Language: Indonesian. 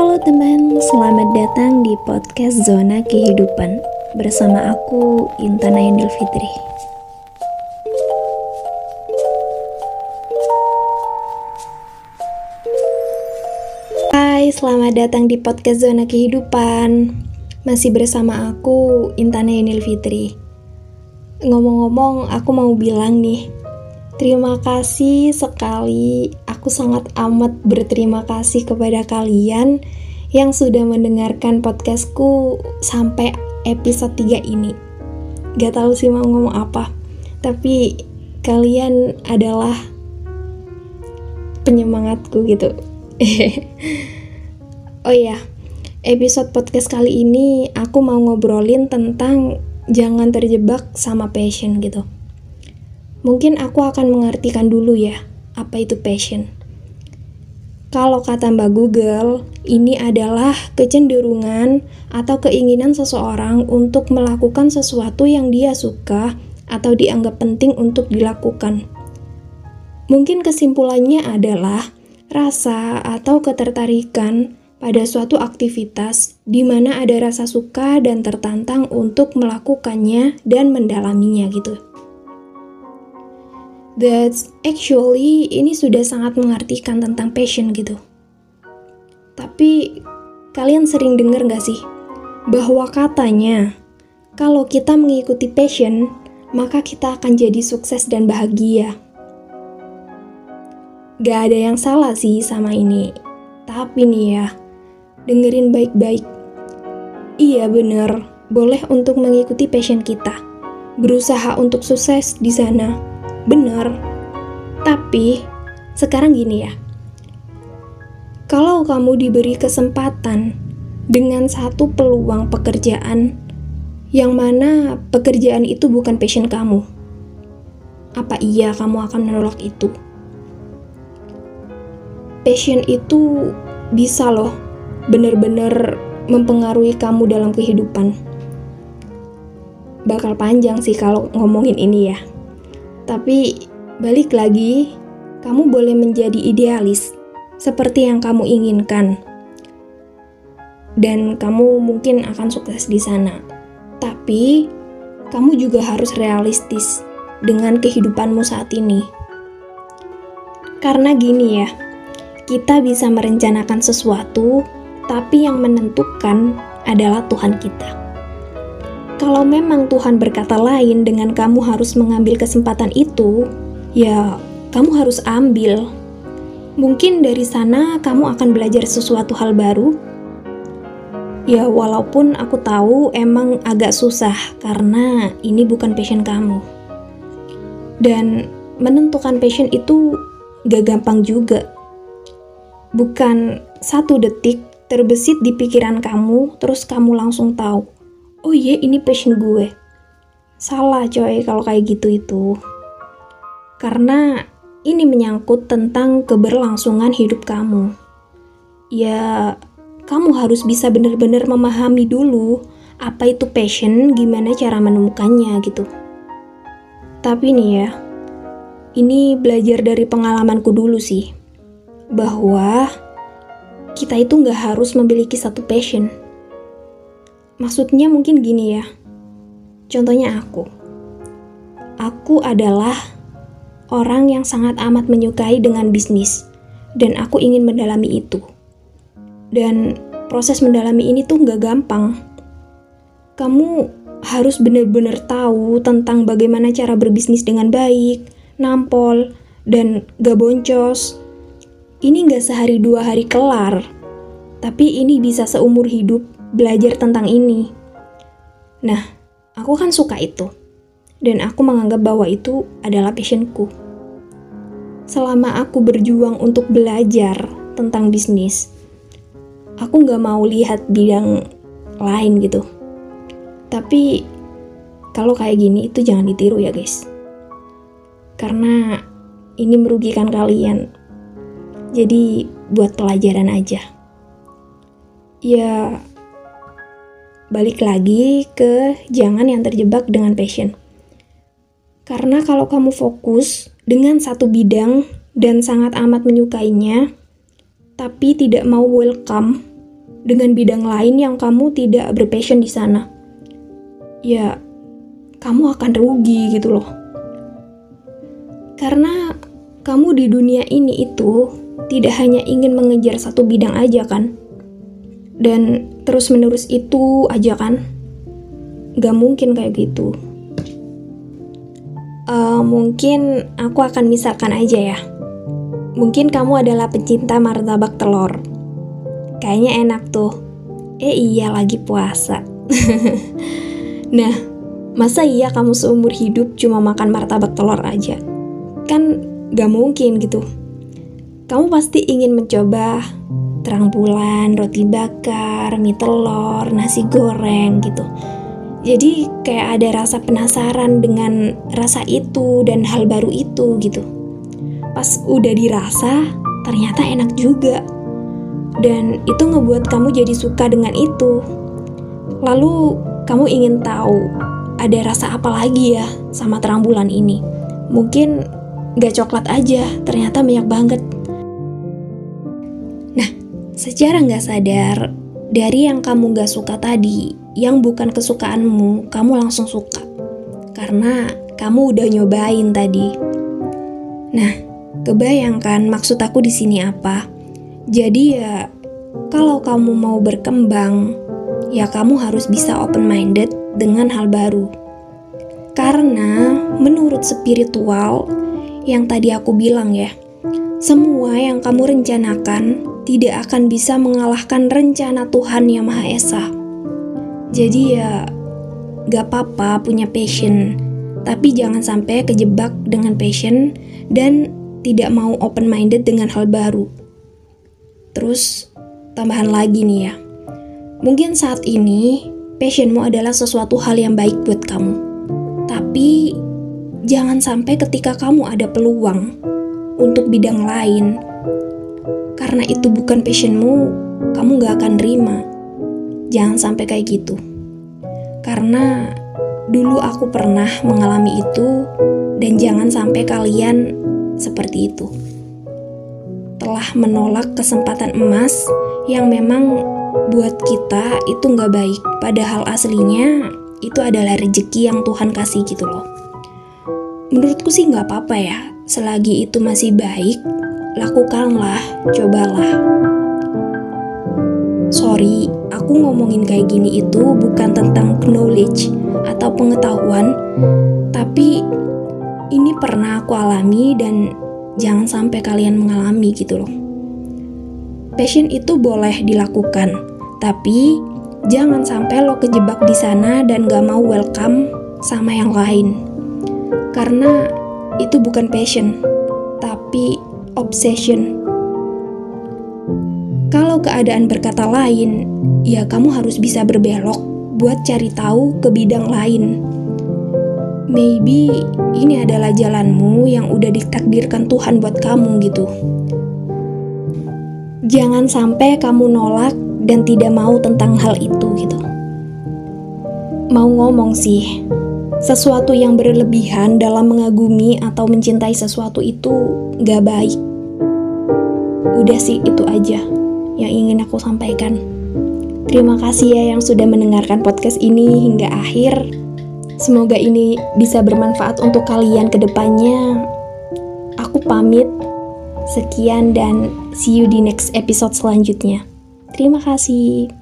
Halo teman, selamat datang di podcast Zona Kehidupan bersama aku Intan Aindil Fitri. Hai, selamat datang di podcast Zona Kehidupan. Masih bersama aku Intan Aindil Fitri. Ngomong-ngomong, aku mau bilang nih, terima kasih sekali aku sangat amat berterima kasih kepada kalian yang sudah mendengarkan podcastku sampai episode 3 ini. Gak tahu sih mau ngomong apa, tapi kalian adalah penyemangatku gitu. oh iya, episode podcast kali ini aku mau ngobrolin tentang jangan terjebak sama passion gitu. Mungkin aku akan mengartikan dulu ya apa itu passion? Kalau kata Mbak Google, ini adalah kecenderungan atau keinginan seseorang untuk melakukan sesuatu yang dia suka atau dianggap penting untuk dilakukan. Mungkin kesimpulannya adalah rasa atau ketertarikan pada suatu aktivitas di mana ada rasa suka dan tertantang untuk melakukannya dan mendalaminya gitu that actually ini sudah sangat mengartikan tentang passion gitu. Tapi kalian sering dengar gak sih bahwa katanya kalau kita mengikuti passion maka kita akan jadi sukses dan bahagia. Gak ada yang salah sih sama ini. Tapi nih ya, dengerin baik-baik. Iya bener, boleh untuk mengikuti passion kita. Berusaha untuk sukses di sana benar. Tapi sekarang gini ya. Kalau kamu diberi kesempatan dengan satu peluang pekerjaan yang mana pekerjaan itu bukan passion kamu, apa iya kamu akan menolak itu? Passion itu bisa loh benar-benar mempengaruhi kamu dalam kehidupan. Bakal panjang sih kalau ngomongin ini ya. Tapi balik lagi, kamu boleh menjadi idealis seperti yang kamu inginkan. Dan kamu mungkin akan sukses di sana. Tapi kamu juga harus realistis dengan kehidupanmu saat ini. Karena gini ya, kita bisa merencanakan sesuatu, tapi yang menentukan adalah Tuhan kita. Kalau memang Tuhan berkata lain dengan kamu harus mengambil kesempatan itu, ya kamu harus ambil. Mungkin dari sana kamu akan belajar sesuatu hal baru. Ya, walaupun aku tahu emang agak susah karena ini bukan passion kamu. Dan menentukan passion itu gak gampang juga. Bukan satu detik terbesit di pikiran kamu, terus kamu langsung tahu oh iya ini passion gue. Salah coy kalau kayak gitu itu. Karena ini menyangkut tentang keberlangsungan hidup kamu. Ya, kamu harus bisa benar-benar memahami dulu apa itu passion, gimana cara menemukannya gitu. Tapi nih ya, ini belajar dari pengalamanku dulu sih, bahwa kita itu nggak harus memiliki satu passion Maksudnya mungkin gini ya. Contohnya aku. Aku adalah orang yang sangat amat menyukai dengan bisnis dan aku ingin mendalami itu. Dan proses mendalami ini tuh nggak gampang. Kamu harus benar-benar tahu tentang bagaimana cara berbisnis dengan baik, nampol, dan gak boncos. Ini nggak sehari dua hari kelar, tapi ini bisa seumur hidup belajar tentang ini. Nah, aku kan suka itu. Dan aku menganggap bahwa itu adalah passionku. Selama aku berjuang untuk belajar tentang bisnis, aku nggak mau lihat bidang lain gitu. Tapi kalau kayak gini itu jangan ditiru ya guys. Karena ini merugikan kalian. Jadi buat pelajaran aja. Ya, balik lagi ke jangan yang terjebak dengan passion. Karena kalau kamu fokus dengan satu bidang dan sangat amat menyukainya, tapi tidak mau welcome dengan bidang lain yang kamu tidak berpassion di sana. Ya, kamu akan rugi gitu loh. Karena kamu di dunia ini itu tidak hanya ingin mengejar satu bidang aja kan? Dan terus menerus itu aja kan? Gak mungkin kayak gitu. Uh, mungkin aku akan misalkan aja ya. Mungkin kamu adalah pecinta martabak telur. Kayaknya enak tuh. Eh iya lagi puasa. nah, masa iya kamu seumur hidup cuma makan martabak telur aja? Kan gak mungkin gitu. Kamu pasti ingin mencoba terang bulan, roti bakar, mie telur, nasi goreng gitu. Jadi kayak ada rasa penasaran dengan rasa itu dan hal baru itu gitu. Pas udah dirasa, ternyata enak juga dan itu ngebuat kamu jadi suka dengan itu. Lalu kamu ingin tahu ada rasa apa lagi ya sama terang bulan ini? Mungkin gak coklat aja, ternyata banyak banget. Secara gak sadar, dari yang kamu gak suka tadi, yang bukan kesukaanmu, kamu langsung suka. Karena kamu udah nyobain tadi. Nah, kebayangkan maksud aku di sini apa? Jadi ya, kalau kamu mau berkembang, ya kamu harus bisa open-minded dengan hal baru. Karena menurut spiritual, yang tadi aku bilang ya, semua yang kamu rencanakan tidak akan bisa mengalahkan rencana Tuhan Yang Maha Esa. Jadi ya, gak apa-apa punya passion, tapi jangan sampai kejebak dengan passion dan tidak mau open-minded dengan hal baru. Terus tambahan lagi nih ya. Mungkin saat ini passionmu adalah sesuatu hal yang baik buat kamu. Tapi jangan sampai ketika kamu ada peluang untuk bidang lain, karena itu bukan passionmu, kamu gak akan terima. Jangan sampai kayak gitu. Karena dulu aku pernah mengalami itu dan jangan sampai kalian seperti itu telah menolak kesempatan emas yang memang buat kita itu nggak baik. Padahal aslinya itu adalah rezeki yang Tuhan kasih gitu loh. Menurutku sih nggak apa-apa ya, selagi itu masih baik, lakukanlah, cobalah. Sorry, aku ngomongin kayak gini itu bukan tentang knowledge atau pengetahuan, tapi ini pernah aku alami dan jangan sampai kalian mengalami gitu loh. Passion itu boleh dilakukan, tapi jangan sampai lo kejebak di sana dan gak mau welcome sama yang lain. Karena itu bukan passion, tapi obsession. Kalau keadaan berkata lain, ya kamu harus bisa berbelok buat cari tahu ke bidang lain maybe ini adalah jalanmu yang udah ditakdirkan Tuhan buat kamu gitu. Jangan sampai kamu nolak dan tidak mau tentang hal itu gitu. Mau ngomong sih, sesuatu yang berlebihan dalam mengagumi atau mencintai sesuatu itu gak baik. Udah sih itu aja yang ingin aku sampaikan. Terima kasih ya yang sudah mendengarkan podcast ini hingga akhir. Semoga ini bisa bermanfaat untuk kalian ke depannya. Aku pamit. Sekian dan see you di next episode selanjutnya. Terima kasih.